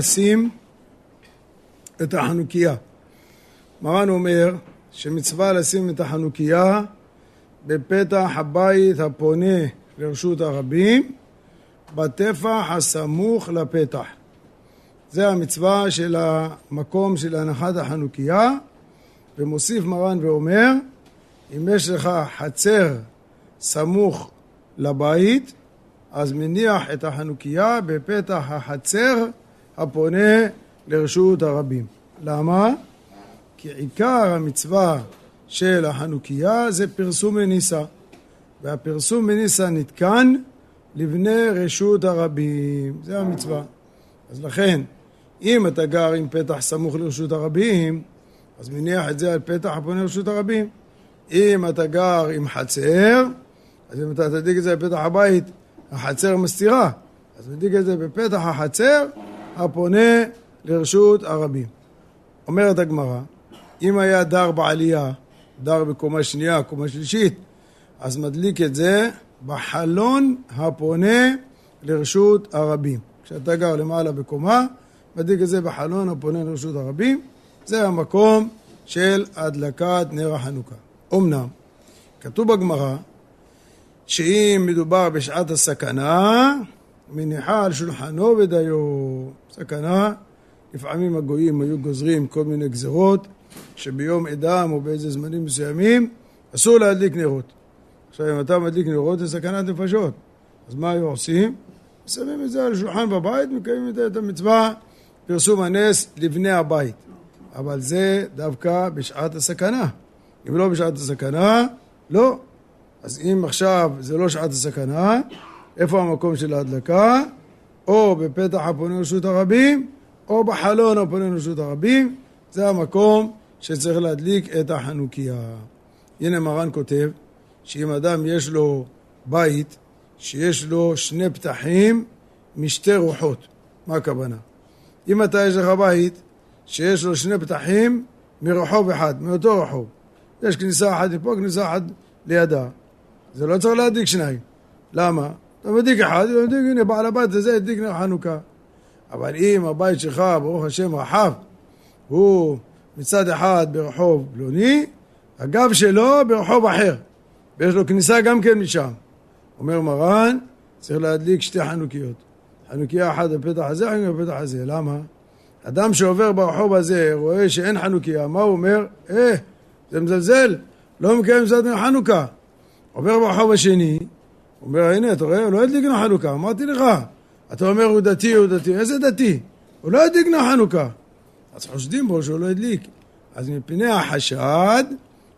לשים את החנוכיה. מרן אומר שמצווה לשים את החנוכיה בפתח הבית הפונה לרשות הרבים, בטפח הסמוך לפתח. זה המצווה של המקום של הנחת החנוכיה, ומוסיף מרן ואומר, אם יש לך חצר סמוך לבית, אז מניח את החנוכיה בפתח החצר הפונה לרשות הרבים. למה? כי עיקר המצווה של החנוכיה זה פרסום מניסה, והפרסום מניסה נתקן לבני רשות הרבים, זה המצווה. אז לכן, אם אתה גר עם פתח סמוך לרשות הרבים, אז מניח את זה על פתח הפונה לרשות הרבים. אם אתה גר עם חצר, אז אם אתה תדיק את זה על פתח הבית, החצר מסתירה. אז תדיק את זה בפתח החצר הפונה לרשות הרבים. אומרת הגמרא, אם היה דר בעלייה, דר בקומה שנייה, קומה שלישית, אז מדליק את זה בחלון הפונה לרשות הרבים. כשאתה גר למעלה בקומה, מדליק את זה בחלון הפונה לרשות הרבים. זה המקום של הדלקת נר החנוכה. אמנם, כתוב בגמרא שאם מדובר בשעת הסכנה, מניחה על שולחנו ודיו. סכנה, לפעמים הגויים היו גוזרים כל מיני גזרות שביום עדם או באיזה זמנים מסוימים אסור להדליק נרות. עכשיו אם אתה מדליק נרות זה סכנת נפשות. אז מה היו עושים? שמים את זה על שולחן בבית, מקיימים את המצווה פרסום הנס לבני הבית. אבל זה דווקא בשעת הסכנה. אם לא בשעת הסכנה, לא. אז אם עכשיו זה לא שעת הסכנה, איפה המקום של ההדלקה? או בפתח הפונה לרשות הרבים, או בחלון הפונה לרשות הרבים, זה המקום שצריך להדליק את החנוכיה. הנה מרן כותב שאם אדם יש לו בית שיש לו שני פתחים משתי רוחות, מה הכוונה? אם אתה יש לך בית שיש לו שני פתחים מרחוב אחד, מאותו רחוב, יש כניסה אחת לפה, כניסה אחת לידה, זה לא צריך להדליק שניים. למה? אתה מדליק אחד, מדליק, הנה בעל הבית הזה הדליק נר חנוכה. אבל אם הבית שלך, ברוך השם, רחב, הוא מצד אחד ברחוב פלוני, הגב שלו ברחוב אחר, ויש לו כניסה גם כן משם. אומר מרן, צריך להדליק שתי חנוכיות. חנוכיה אחת בפתח הזה, חנוכיה בפתח הזה. למה? אדם שעובר ברחוב הזה, רואה שאין חנוכיה, מה הוא אומר? אה, זה מזלזל, לא מקיים מצוות חנוכה. עובר ברחוב השני, אומר, הנה, אתה רואה, הוא לא הדליק נר חנוכה, אמרתי לך. אתה אומר, הוא דתי, הוא דתי, איזה דתי? הוא לא הדליק נר חנוכה. אז חושדים בו שהוא לא הדליק. אז מפני החשד,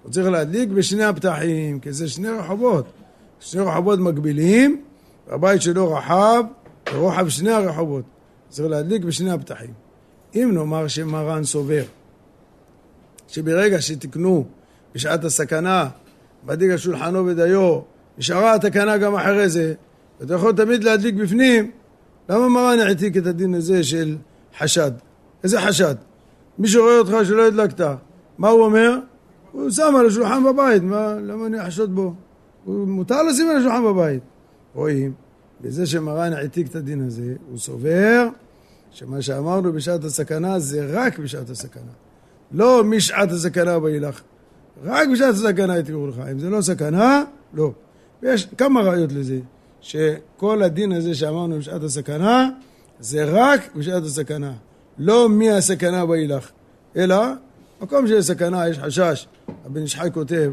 הוא צריך להדליק בשני הפתחים, כי זה שני רחובות. שני רחובות מקבילים, והבית שלו רחב, ורוחב שני הרחובות. צריך להדליק בשני הפתחים. אם נאמר שמרן סובר שברגע שתקנו בשעת הסכנה, מדליק על שולחנו ודיו, נשארה התקנה גם אחרי זה, ואתה יכול תמיד להדליק בפנים, למה מרן העתיק את הדין הזה של חשד? איזה חשד? מי שרואה אותך שלא הדלקת, מה הוא אומר? הוא שם על השולחן בבית, מה, למה אני אחשוד בו? הוא מותר לשים על השולחן בבית. רואים, בזה שמרן העתיק את הדין הזה, הוא סובר שמה שאמרנו בשעת הסכנה זה רק בשעת הסכנה. לא משעת הסכנה ואילך. רק בשעת הסכנה יתקראו לך. אם זה לא סכנה, לא. ויש כמה ראיות לזה, שכל הדין הזה שאמרנו בשעת הסכנה, זה רק בשעת הסכנה. לא מהסכנה ואילך, אלא מקום שיש סכנה, יש חשש. הבן ישחי כותב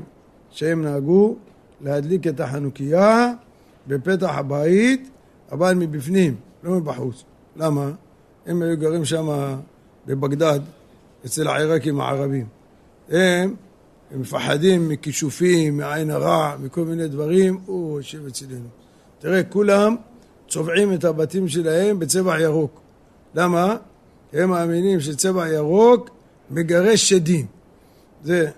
שהם נהגו להדליק את החנוכיה בפתח הבית, אבל מבפנים, לא מבחוץ. למה? הם היו גרים שם בבגדד, אצל העיראקים הערבים. הם, הם מפחדים מכישופים, מעין הרע, מכל מיני דברים, הוא יושב אצלנו. תראה, כולם צובעים את הבתים שלהם בצבע ירוק. למה? הם מאמינים שצבע ירוק מגרש שדים. זה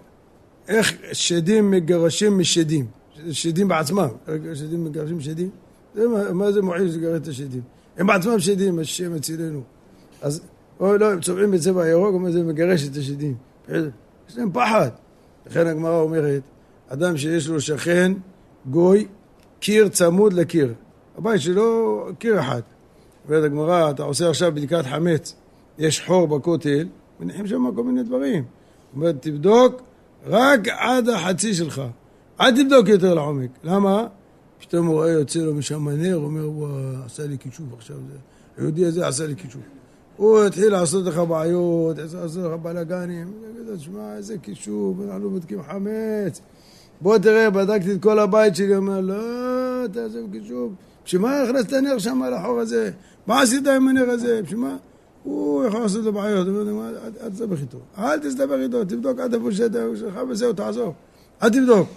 איך שדים מגרשים משדים. שדים בעצמם. שדים מגרשים שדים? זה מה, מה זה מועיל לגרש את השדים? הם בעצמם שדים, השם אצלנו. אז או לא, הם צובעים בצבע ירוק, אומר זה מגרש את השדים. יש להם פחד. לכן הגמרא אומרת, אדם שיש לו שכן, גוי, קיר צמוד לקיר. הבית שלו, קיר אחד. אומרת הגמרא, אתה עושה עכשיו בדיקת חמץ. יש חור בכותל, מניחים שם כל מיני דברים. אומרת, תבדוק רק עד החצי שלך. אל תבדוק יותר לעומק. למה? פתאום הוא רואה יוצא לו משם נר, הוא אומר, וואו, עשה לי כישוף עכשיו. היהודי הזה עשה לי כישוף. הוא התחיל לעשות לך בעיות, לעשות לך בלאגנים. יגיד, תשמע, איזה כישוף, אנחנו בודקים חמץ. בוא תראה, בדקתי את כל הבית שלי, הוא אומר, לא, תעשה כישוף. בשביל מה הכנסת נר שם על החור הזה? מה עשית עם הנר הזה? בשביל מה? הוא יכול לעשות לו בעיות, אל תסתבך איתו. אל תסתבך איתו, תבדוק עד איפה שלך וזהו, תעזור. אל תבדוק.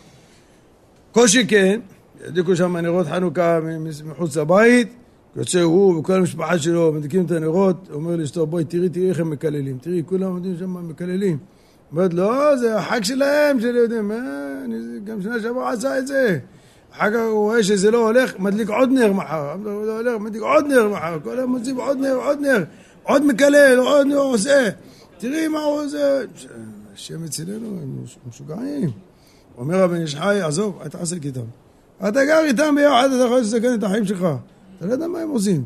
כל שכן, ידליקו שם נרות חנוכה מחוץ לבית, יוצא הוא וכל המשפחה שלו, מדליקים את הנרות, אומר לאשתו, בואי תראי, תראי איך הם מקללים. תראי, כולם עומדים שם מקללים. אומרת, לא, זה החג שלהם, של יהודים. גם שנה שעברה עשה את זה. אחר כך הוא רואה שזה לא הולך, מדליק עוד נר מחר. לא הולך, מדליק עוד נר מחר. כל היום מוסיף עוד נר, עוד נר. עוד מקלל, עוד נר עושה. תראי מה הוא עושה. השם אצלנו, הם משוגעים. אומר הבן איש עזוב, אל תעסק איתם. אתה גר איתם ביחד, אתה יכול לסכן את החיים שלך. אתה לא יודע מה הם עושים.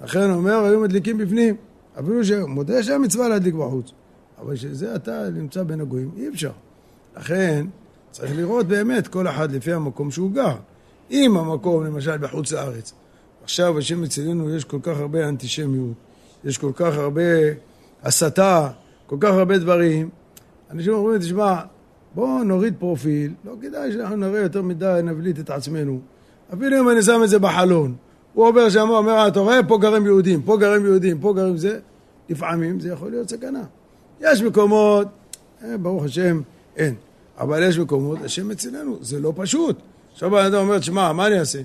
לכן אומר, היו מדליקים בפנים. אפילו שמודה שהמצווה להדליק בחוץ. אבל שזה אתה נמצא בין הגויים, אי אפשר. לכן, צריך לראות באמת כל אחד לפי המקום שהוא גר. אם המקום, למשל, בחוץ לארץ, עכשיו השם אצלנו יש כל כך הרבה אנטישמיות, יש כל כך הרבה הסתה, כל כך הרבה דברים. אנשים אומרים, תשמע, בואו נוריד פרופיל, לא כדאי שאנחנו נראה יותר מדי, נבליט את עצמנו. אפילו אם אני שם את זה בחלון. הוא עובר שם, אומר, אה, אתה רואה, פה גרים יהודים, פה גרים יהודים, פה גרים זה. לפעמים זה יכול להיות סכנה. יש מקומות, אה, ברוך השם, אין. אבל יש מקומות, השם אצלנו, זה לא פשוט. עכשיו בן אדם אומר, שמע, מה אני אעשה?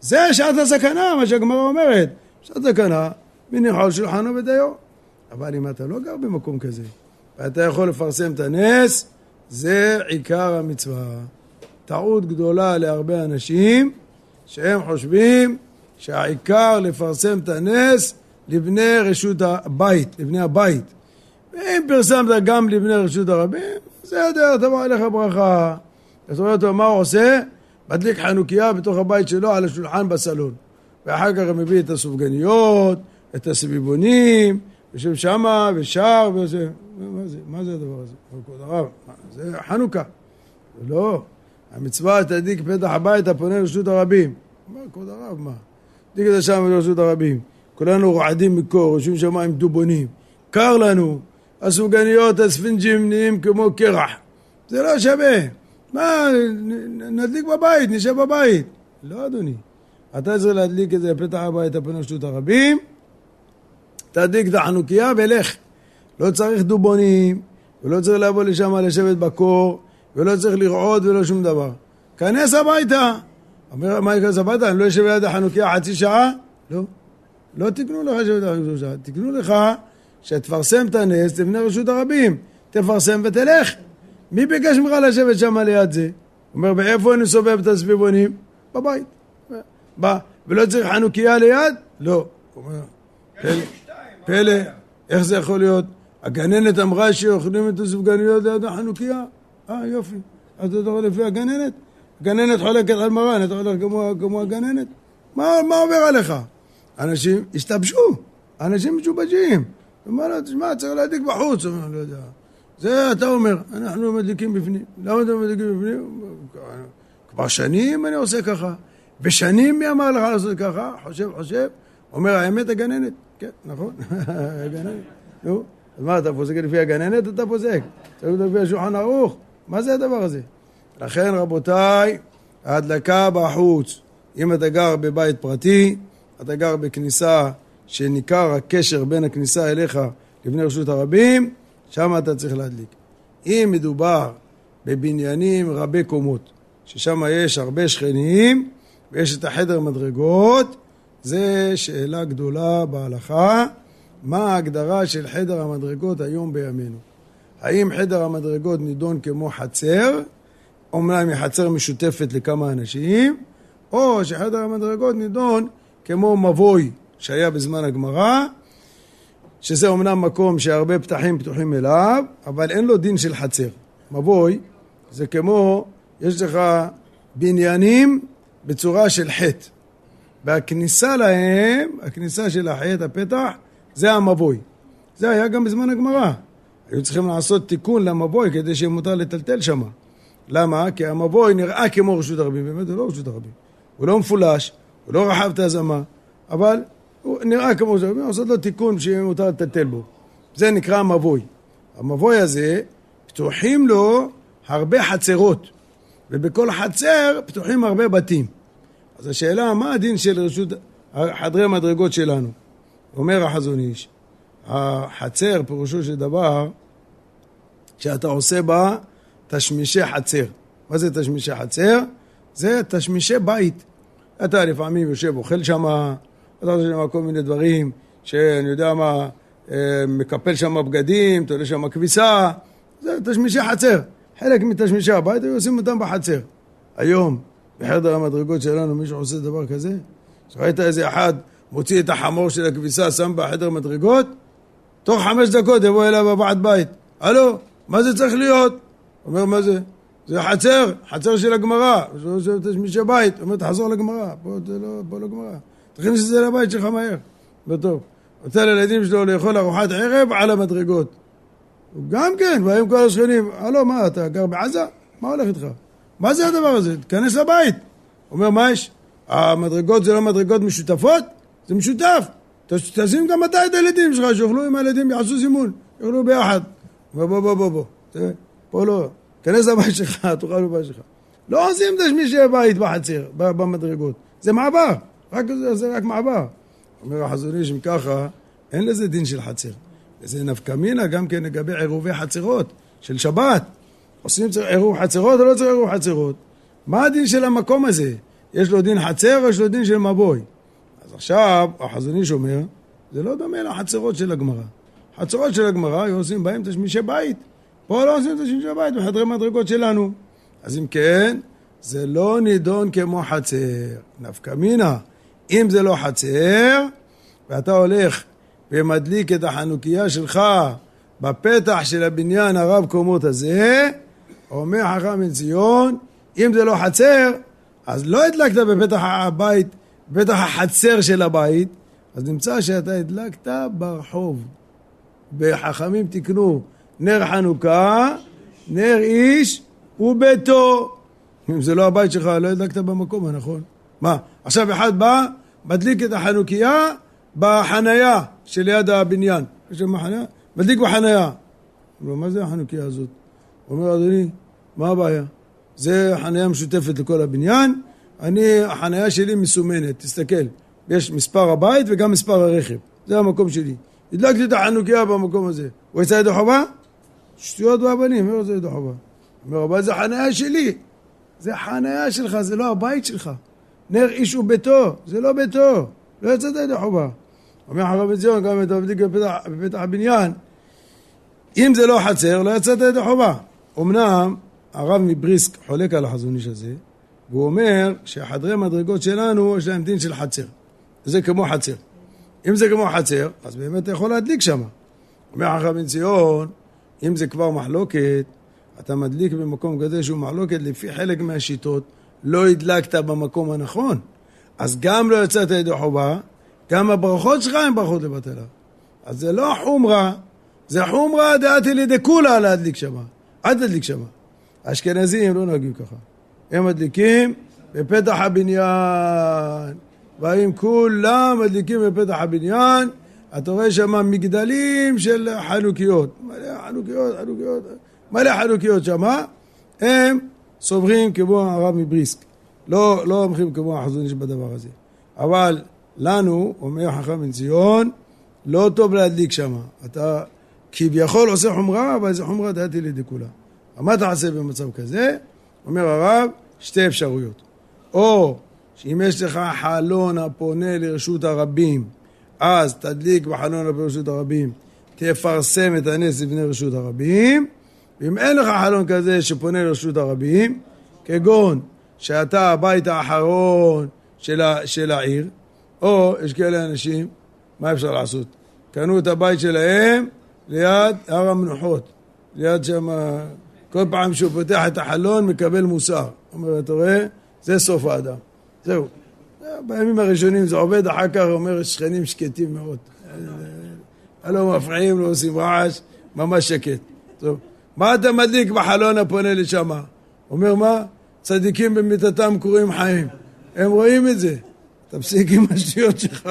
זה שעת הסכנה, מה שהגמרא אומרת. שעת סכנה, מניחו על שולחנו ודיו. אבל אם אתה לא גר במקום כזה, ואתה יכול לפרסם את הנס, זה עיקר המצווה. טעות גדולה להרבה אנשים, שהם חושבים שהעיקר לפרסם את הנס לבני רשות הבית, לבני הבית. ואם פרסמת גם לבני רשות הרבים, בסדר, תבוא עליך ברכה. אתה רואה אותו, מה הוא עושה? מדליק חנוכיה בתוך הבית שלו על השולחן בסלון. ואחר כך הוא מביא את הסופגניות, את הסביבונים, יושב שמה ושר וזה. מה זה? מה זה הדבר הזה? כבוד הרב, זה חנוכה. לא, המצווה תדליק פתח הבית הפונה לרשות הרבים. מה, כבוד הרב, מה? תדליק את זה שם לרשות הרבים. כולנו רועדים מקור, יושבים עם דובונים. קר לנו, הסופגניות, הספינג'ים נהיים כמו קרח. זה לא שווה. מה, נדליק בבית, נשב בבית. לא, אדוני. אתה צריך להדליק את זה בפתח הבית הפונה לרשות הרבים. תדליק את החנוכיה ולך. לא צריך דובונים, ולא צריך לבוא לשם לשבת בקור, ולא צריך לרעוד ולא שום דבר. כנס הביתה. אומר, ייכנס הביתה? אני לא יושב ליד החנוכיה חצי שעה? לא. לא תקנו לך לשבת חצי שעה. תקנו לך שתפרסם את הנס לבני רשות הרבים. תפרסם ותלך. מי ביקש ממך לשבת שם ליד זה? אומר, ואיפה אני סובב את הסביבונים? בבית. בא. ולא צריך חנוכיה ליד? לא. פלא, פלא, איך זה יכול להיות? הגננת אמרה שאוכלים את הסופגניות ליד החנוכיה? אה, יופי. אז אתה הולך לפי הגננת? הגננת חולקת על מרן, אתה הולך כמו, כמו הגננת? מה, מה עובר עליך? אנשים השתבשו, אנשים משובשים. אומר לו, תשמע, צריך להדליק בחוץ. אומר, לא יודע. זה אתה אומר, אנחנו מדליקים בפנים. למה אתם מדליקים בפנים? כבר שנים אני עושה ככה. ושנים מי אמר לך לעשות ככה? חושב, חושב. אומר, האמת הגננת. כן, נכון. הגננת. נו. אז מה, אתה פוסק לפי הגננת? אתה פוסק. צריך לפי השולחן ערוך. מה זה הדבר הזה? לכן, רבותיי, ההדלקה בחוץ. אם אתה גר בבית פרטי, אתה גר בכניסה שניכר הקשר בין הכניסה אליך לבני רשות הרבים, שם אתה צריך להדליק. אם מדובר בבניינים רבי קומות, ששם יש הרבה שכנים ויש את החדר מדרגות, זה שאלה גדולה בהלכה. מה ההגדרה של חדר המדרגות היום בימינו? האם חדר המדרגות נידון כמו חצר, אומנם היא חצר משותפת לכמה אנשים, או שחדר המדרגות נידון כמו מבוי שהיה בזמן הגמרא, שזה אומנם מקום שהרבה פתחים פתוחים אליו, אבל אין לו דין של חצר. מבוי זה כמו, יש לך בניינים בצורה של חטא. והכניסה להם, הכניסה של החטא, הפתח, זה המבוי. זה היה גם בזמן הגמרא. היו צריכים לעשות תיקון למבוי כדי שיהיה מותר לטלטל שם. למה? כי המבוי נראה כמו רשות הרבים, באמת זה לא רשות הרבים. הוא לא מפולש, הוא לא רחב את הזמה, אבל הוא נראה כמו רשות הרבים, לעשות לו תיקון שיהיה מותר לטלטל בו. זה נקרא המבוי. המבוי הזה, פתוחים לו הרבה חצרות, ובכל חצר פתוחים הרבה בתים. אז השאלה, מה הדין של רשות חדרי המדרגות שלנו? אומר החזון איש, החצר פירושו של דבר שאתה עושה בה תשמישי חצר. מה זה תשמישי חצר? זה תשמישי בית. אתה לפעמים יושב אוכל שמה, אתה עושה שם כל מיני דברים, שאני יודע מה, אה, מקפל שם בגדים, תולה שם כביסה, זה תשמישי חצר. חלק מתשמישי הבית היו עושים אותם בחצר. היום, בחדר המדרגות שלנו, מישהו עושה דבר כזה? ראית איזה אחד מוציא את החמור של הכביסה, שם בחדר מדרגות? תוך חמש דקות יבוא אליו הוועד בית. הלו, מה זה צריך להיות? אומר, מה זה? זה חצר, חצר של הגמרא. יש מי שבית, אומר, תחזור לגמרא. פה זה לא, פה לא גמרא. תכניס את זה לבית שלך מהר. בטוב. נותן לילדים שלו לאכול ארוחת ערב על המדרגות. גם כן, באים כל השכנים, הלו, מה, אתה גר בעזה? מה הולך איתך? מה זה הדבר הזה? תיכנס לבית. אומר, מה יש? המדרגות זה לא מדרגות משותפות? זה משותף. תשים גם אתה את הילדים שלך, שיאכלו עם הילדים, יעשו זימון, יאכלו ביחד. בוא, בוא, בוא, בוא, בוא. פה לא. תיכנס לבית שלך, תאכל בבית שלך. לא עושים תשמישי בית בחצר, במדרגות. זה מעבר. רק, זה, זה רק מעבר. אומר החזון איש, אם ככה, אין לזה דין של חצר. זה נפקא מינה גם כן לגבי עירובי חצרות של שבת. עושים עירוב חצרות או לא צריך עירוב חצרות? מה הדין של המקום הזה? יש לו דין חצר או יש לו דין של מבוי? אז עכשיו, החזון איש אומר, זה לא דומה לחצרות של הגמרא. חצרות של הגמרא עושים בהם תשמישי בית. פה לא עושים תשמישי בית בחדרי מדרגות שלנו. אז אם כן, זה לא נידון כמו חצר. נפקא מינה, אם זה לא חצר, ואתה הולך ומדליק את החנוכיה שלך בפתח של הבניין הרב קומות הזה, אומר חכם בן ציון, אם זה לא חצר, אז לא הדלקת בפתח הבית, בפתח החצר של הבית, אז נמצא שאתה הדלקת ברחוב. וחכמים תקנו נר חנוכה, נר איש וביתו. אם זה לא הבית שלך, לא הדלקת במקום הנכון. מה, עכשיו אחד בא, מדליק את החנוכיה בחנייה שליד הבניין. יש שם חנייה? מדליק בחנייה. הוא אומר, מה זה החנוכיה הזאת? הוא אומר, אדוני, מה הבעיה? זה חנייה משותפת לכל הבניין, אני, החנייה שלי מסומנת, תסתכל, יש מספר הבית וגם מספר הרכב, זה המקום שלי. הדלקתי את החנוכיה במקום הזה. הוא יצא ידי חובה? שטויות באבנים, אומר זה ידי חובה. אומר, אבל זה חניה שלי. זה חניה שלך, זה לא הבית שלך. נר איש וביתו, זה לא ביתו. לא יצאת ידי חובה. אומר חרב בן ציון, גם אתה מדליק בפתח, הבניין. אם זה לא חצר, לא יצאת ידי חובה. אמנם הרב מבריסק חולק על החזון איש הזה, והוא אומר שהחדרי מדרגות שלנו יש להם דין של חצר. זה כמו חצר. אם זה כמו חצר, אז באמת אתה יכול להדליק שם. אומר חכם בן ציון, אם זה כבר מחלוקת, אתה מדליק במקום כזה שהוא מחלוקת לפי חלק מהשיטות, לא הדלקת במקום הנכון. אז גם לא יצאת ידי חובה, גם הברכות שלך הן ברכות לבטלה. אז זה לא חומרה, זה חומרה דעתי לידי כולה להדליק שמה. אל תדליק שמה. האשכנזים לא נוהגים ככה. הם מדליקים בפתח הבניין. באים כולם מדליקים בפתח הבניין, אתה רואה שם מגדלים של חנוכיות, מלא חנוכיות, חנוכיות, מלא חנוכיות שם, הם סוברים כמו הרב מבריסק, לא, לא הולכים כמו החזון איש בדבר הזה. אבל לנו, אומר חכם בן ציון, לא טוב להדליק שם. אתה כביכול עושה חומרה, אבל זה חומרה דעתי לידי כולה. מה תעשה במצב כזה? אומר הרב, שתי אפשרויות. או שאם יש לך חלון הפונה לרשות הרבים, אז תדליק בחלון הפונה לרשות הרבים, תפרסם את הנס לבני רשות הרבים, ואם אין לך חלון כזה שפונה לרשות הרבים, כגון שאתה הבית האחרון של, ה, של העיר, או יש כאלה אנשים, מה אפשר לעשות? קנו את הבית שלהם ליד הר המנוחות, ליד שם, כל פעם שהוא פותח את החלון מקבל מוסר. אומר, אתה רואה? זה סוף האדם. זהו. בימים הראשונים זה עובד, אחר כך אומר שכנים שקטים מאוד. לא מפריעים, לא עושים רעש, ממש שקט. טוב, מה אתה מדליק בחלון הפונה לשם? אומר מה? צדיקים במיטתם קוראים חיים. הם רואים את זה. תפסיק עם השטויות שלך.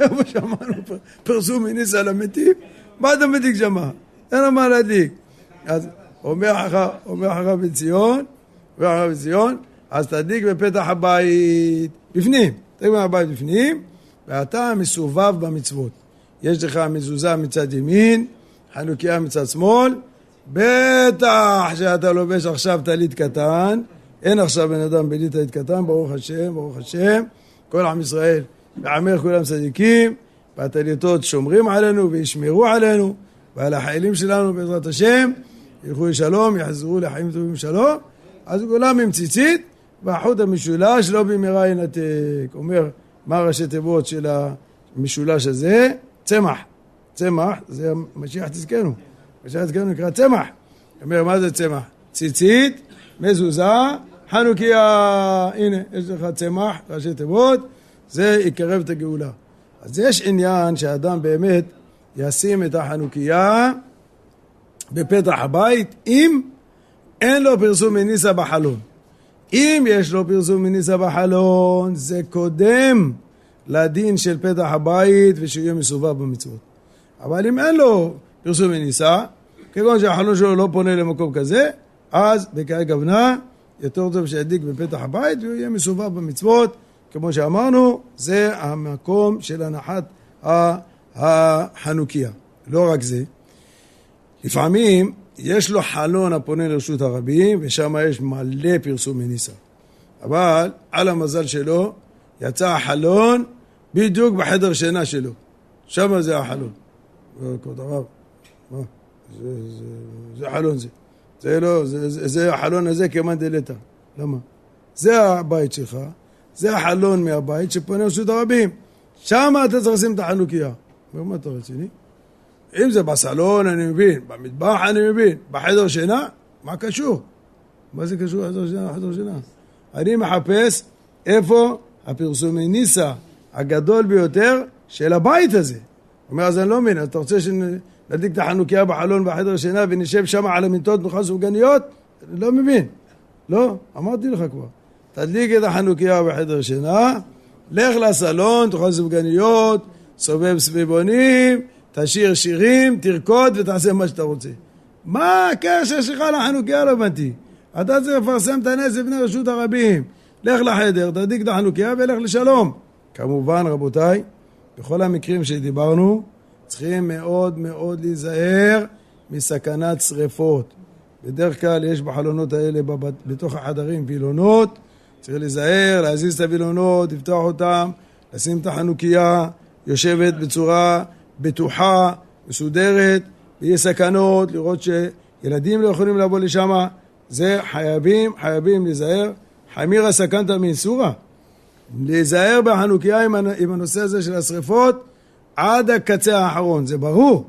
איפה שמענו פרסום מניסה למתים? מה אתה מדליק שם? אין מה להדליק. אז אומר הרב בן ציון, אומר הרב בן ציון, אז תדליק בפתח הבית, בפנים, תדליק בבית בפנים, ואתה מסובב במצוות. יש לך מזוזה מצד ימין, חנוכיה מצד שמאל, בטח שאתה לובש עכשיו טלית קטן, אין עכשיו בן אדם בלי טלית קטן, ברוך השם, ברוך השם, כל עם ישראל ועמך כולם צדיקים, והטליתות שומרים עלינו וישמרו עלינו, ועל החיילים שלנו בעזרת השם, ילכו לשלום, יחזרו לחיים טובים שלום, אז כולם עם ציצית, והחוט המשולש לא במהרה ינתק. אומר, מה ראשי תיבות של המשולש הזה? צמח. צמח זה משיח תזכנו. משיח תזכנו נקרא צמח. אומר, מה זה צמח? ציצית, מזוזה, חנוכיה. הנה, יש לך צמח, ראשי תיבות, זה יקרב את הגאולה. אז יש עניין שאדם באמת ישים את החנוכיה בפתח הבית, אם אין לו פרסום מניסה בחלון. אם יש לו פרסום מניסה בחלון, זה קודם לדין של פתח הבית ושיהיה מסובב במצוות. אבל אם אין לו פרסום מניסה, כגון שהחלון שלו לא פונה למקום כזה, אז בכאי גוונה יותר טוב שידליק בפתח הבית והוא יהיה מסובב במצוות, כמו שאמרנו, זה המקום של הנחת החנוכיה. לא רק זה, לפעמים יש לו חלון הפונה לרשות הרבים, ושם יש מלא פרסום מניסה. אבל על המזל שלו, יצא החלון בדיוק בחדר שינה שלו. שם זה החלון. כבוד הרב, מה? זה, זה, זה חלון זה. זה לא, זה, זה, זה החלון הזה כמאן דלתא. למה? זה הבית שלך, זה החלון מהבית שפונה לרשות הרבים. שם אתה צריך לשים את החנוכיה. מה אתה רציני? אם זה בסלון אני מבין, במטבח אני מבין, בחדר שינה, מה קשור? מה זה קשור לחדר שינה? לחדר שינה? אני מחפש איפה הפרסומי ניסה הגדול ביותר של הבית הזה. אומר, אז אני לא מבין, אתה רוצה שנדליק את החנוכיה בחלון בחדר שינה ונשב שם על המיטות נאכל סופגניות? אני לא מבין. לא, אמרתי לך כבר. תדליק את החנוכיה בחדר שינה, לך לסלון, תאכל סופגניות, סובב סביבונים, תשאיר שירים, תרקוד ותעשה מה שאתה רוצה. מה הקשר שלך לחנוכיה? לא הבנתי. אתה צריך לפרסם את הנס לפני רשות הרבים. לך לחדר, תדליק את החנוכיה ולך לשלום. כמובן, רבותיי, בכל המקרים שדיברנו, צריכים מאוד מאוד להיזהר מסכנת שריפות. בדרך כלל יש בחלונות האלה בתוך החדרים וילונות, צריך להיזהר, להזיז את הווילונות, לפתוח אותם, לשים את החנוכיה, יושבת בצורה בטוחה, מסודרת, ויש סכנות, לראות שילדים לא יכולים לבוא לשם, זה חייבים, חייבים להיזהר. חמירה סכנת מאיסורא. להיזהר בחנוכיה עם הנושא הזה של השריפות עד הקצה האחרון, זה ברור.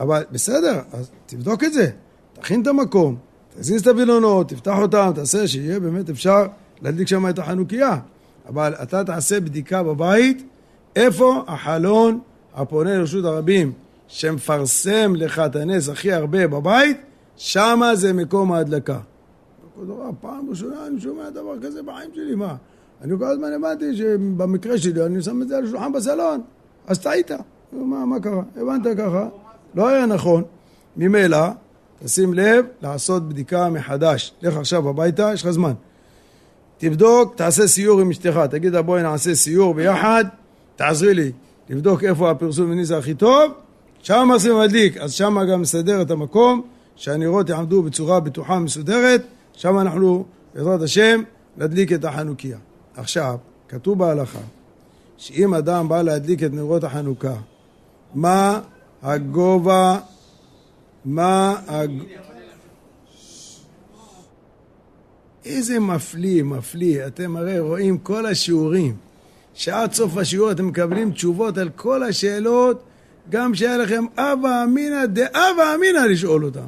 אבל בסדר, אז תבדוק את זה, תכין את המקום, תזיז את הווילונות, תפתח אותם, תעשה שיהיה באמת אפשר להדליק שם את החנוכיה. אבל אתה תעשה בדיקה בבית, איפה החלון הפונה לרשות הרבים שמפרסם לך את הנס הכי הרבה בבית, שמה זה מקום ההדלקה. פעם ראשונה אני שומע דבר כזה בחיים שלי, מה? אני כל הזמן הבנתי שבמקרה שלי אני שם את זה על השולחן בסלון, אז טעית. מה, מה קרה? הבנת ככה? לא היה נכון. ממילא, תשים לב לעשות בדיקה מחדש. לך עכשיו הביתה, יש לך זמן. תבדוק, תעשה סיור עם אשתך, תגיד לה בואי נעשה סיור ביחד, תעזרי לי. לבדוק איפה הפרסום מניסה הכי טוב, שם עושים מדליק, אז שם גם נסדר את המקום, שהנרות יעמדו בצורה בטוחה מסודרת, שם אנחנו, בעזרת השם, נדליק את החנוכיה. עכשיו, כתוב בהלכה, שאם אדם בא להדליק את נרות החנוכה, מה הגובה, מה הג... איזה מפליא, מפליא. אתם הרי רואים כל השיעורים. שעד סוף השיעור אתם מקבלים תשובות על כל השאלות, גם שהיה לכם אבא אמינא דאבא אמינא לשאול אותם.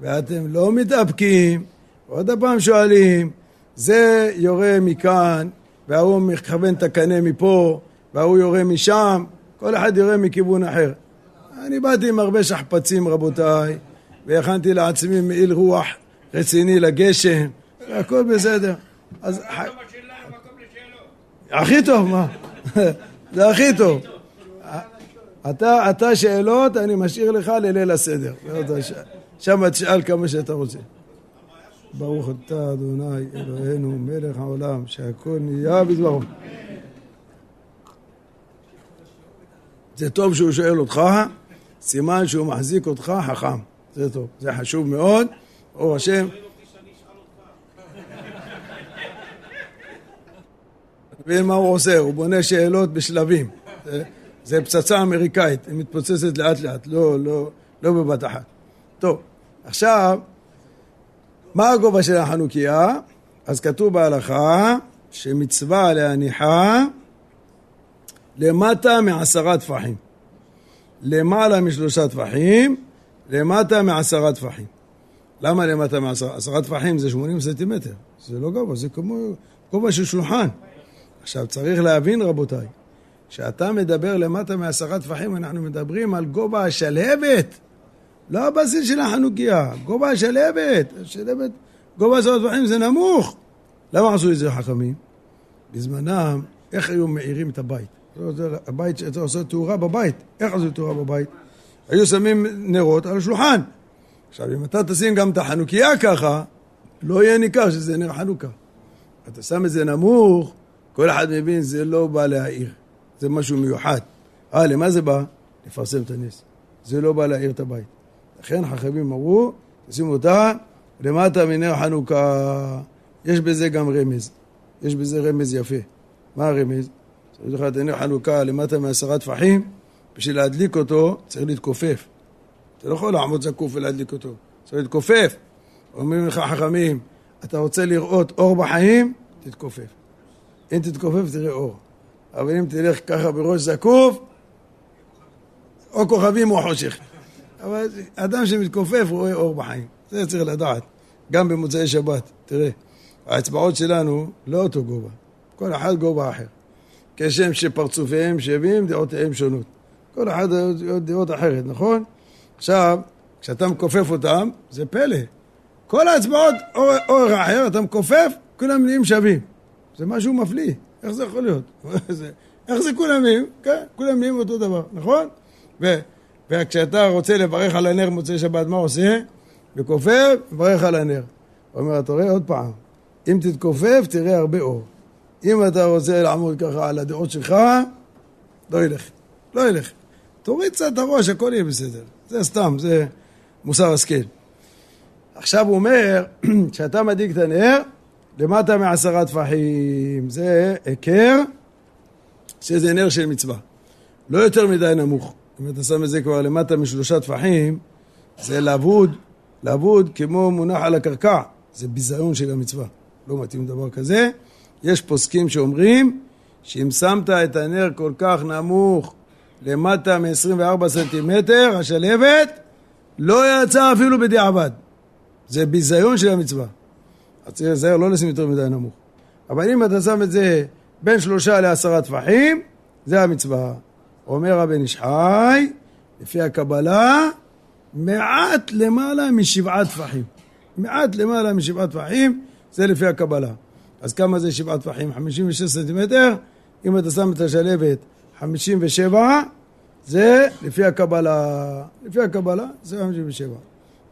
ואתם לא מתאפקים, עוד פעם שואלים, זה יורה מכאן, וההוא מכוון את הקנה מפה, וההוא יורה משם, כל אחד יורה מכיוון אחר. אני באתי עם הרבה שכפ"צים, רבותיי, והכנתי לעצמי מעיל רוח רציני לגשם, והכל בסדר. אז... הכי טוב, מה? זה הכי טוב. אתה, שאלות, אני משאיר לך לליל הסדר. שם תשאל כמה שאתה רוצה. ברוך אתה אדוני אלוהינו מלך העולם שהכל נהיה בדברו. זה טוב שהוא שואל אותך, סימן שהוא מחזיק אותך חכם. זה טוב, זה חשוב מאוד, ברוך השם. ומה הוא עושה? הוא בונה שאלות בשלבים. זה, זה פצצה אמריקאית, היא מתפוצצת לאט לאט, לא, לא, לא בבת אחת. טוב, עכשיו, מה הגובה של החנוכיה? אז כתוב בהלכה שמצווה להניחה למטה מעשרה טפחים. למעלה משלושה טפחים, למטה מעשרה טפחים. למה למטה מעשרה? עשרה טפחים זה שמונים סנטימטר. זה לא גובה, זה כמו גובה של שולחן. עכשיו צריך להבין רבותיי, כשאתה מדבר למטה מעשרה טפחים, אנחנו מדברים על גובה השלהבת, לא הבסיס של החנוכיה, גובה השלהבת, השלהבת, גובה עשרה טפחים זה נמוך. למה עשו את זה חכמים? בזמנם, איך היו מאירים את הבית? הבית, אתה עושה תאורה בבית, איך עשו תאורה בבית? היו שמים נרות על השולחן. עכשיו, אם אתה תשים גם את החנוכיה ככה, לא יהיה ניכר שזה נר חנוכה. אתה שם את זה נמוך, כל אחד מבין, זה לא בא להעיר, זה משהו מיוחד. אה, למה זה בא? לפרסם את הנס. זה לא בא להעיר את הבית. לכן חכמים אמרו, תשימו אותה למטה מנר חנוכה. יש בזה גם רמז. יש בזה רמז יפה. מה הרמז? צריך לך את נר חנוכה למטה מעשרה טפחים, בשביל להדליק אותו צריך להתכופף. אתה לא יכול לעמוד זקוף ולהדליק אותו, צריך להתכופף. אומרים לך חכמים, אתה רוצה לראות אור בחיים? תתכופף. אם תתכופף תראה אור. אבל אם תלך ככה בראש זקוף, או כוכבים או חושך. אבל אדם שמתכופף רואה אור בחיים. זה צריך לדעת. גם במוצאי שבת, תראה, האצבעות שלנו לא אותו גובה. כל אחד גובה אחר. כשם שפרצופיהם שווים, דעותיהם שונות. כל אחד דעות אחרת, נכון? עכשיו, כשאתה מכופף אותם, זה פלא. כל האצבעות, אור אחר, אתה מכופף, כולם נהיים שווים. זה משהו מפליא, איך זה יכול להיות? איך זה כולם נהיים? כן, כולם נהיים אותו דבר, נכון? ו, וכשאתה רוצה לברך על הנר מוצאי שבת, מה עושה? מכופף, מברך על הנר. אומר, אתה רואה עוד פעם, אם תתכופף, תראה הרבה אור. אם אתה רוצה לעמוד ככה על הדעות שלך, לא ילך. לא ילך. תוריד קצת את הראש, הכל יהיה בסדר. זה סתם, זה מוסר השכל. עכשיו הוא אומר, כשאתה מדאיג את הנר, למטה מעשרה טפחים, זה היכר שזה נר של מצווה. לא יותר מדי נמוך. אם אתה שם את זה כבר למטה משלושה טפחים, זה לעבוד, לעבוד כמו מונח על הקרקע. זה ביזיון של המצווה. לא מתאים דבר כזה. יש פוסקים שאומרים שאם שמת את הנר כל כך נמוך למטה מ-24 סנטימטר, השלהבת, לא יצא אפילו בדיעבד. זה ביזיון של המצווה. אז צריך להיזהר לא לשים יותר מדי נמוך. אבל אם אתה שם את זה בין שלושה לעשרה טפחים, זה המצווה. אומר הבן איש חי, לפי הקבלה, מעט למעלה משבעה טפחים. מעט למעלה משבעה טפחים, זה לפי הקבלה. אז כמה זה שבעה טפחים? 56 סנטימטר, אם אתה שם את השלבת 57, זה לפי הקבלה. לפי הקבלה זה 57.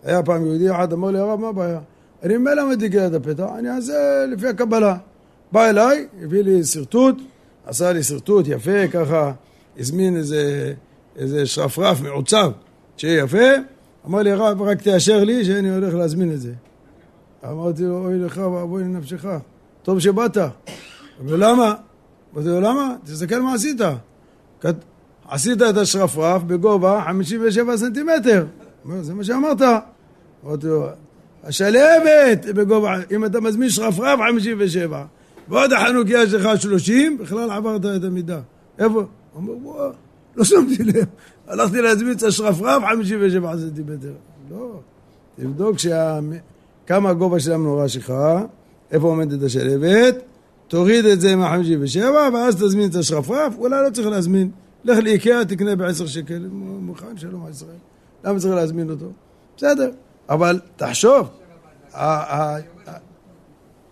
היה פעם יהודי אחד אמר לי, הרב, מה הבעיה? אני ממילא מדליק ליד הפתח, אני אעשה לפי הקבלה. בא אליי, הביא לי שרטוט, עשה לי שרטוט יפה, ככה הזמין איזה, איזה שרפרף מעוצב, שיהיה יפה, אמר לי, הרב, רק תאשר לי שאני הולך להזמין את זה. אמרתי לו, אוי לך ואבוי לנפשך, טוב שבאת. ולמה? אמרתי לו, למה? תסתכל מה עשית. עשית את השרפרף בגובה 57 סנטימטר. זה מה שאמרת. אמרתי לו, השלהבת בגובה, אם אתה מזמין שרפרף 57 ועוד החנוכיה שלך 30, בכלל עברת את המידה. איפה? אומר, בוא, לא שמתי לב. הלכתי להזמין את השרפרף 57 סנטימטר. לא, תבדוק שה... כמה הגובה של המנורה שלך, איפה עומדת השלהבת, תוריד את זה מה-57 ואז תזמין את השרפרף, אולי לא צריך להזמין לך לאיקאה, תקנה בעשר שקל, מוכן שלום על ישראל. למה צריך להזמין אותו? בסדר, אבל תחשוב,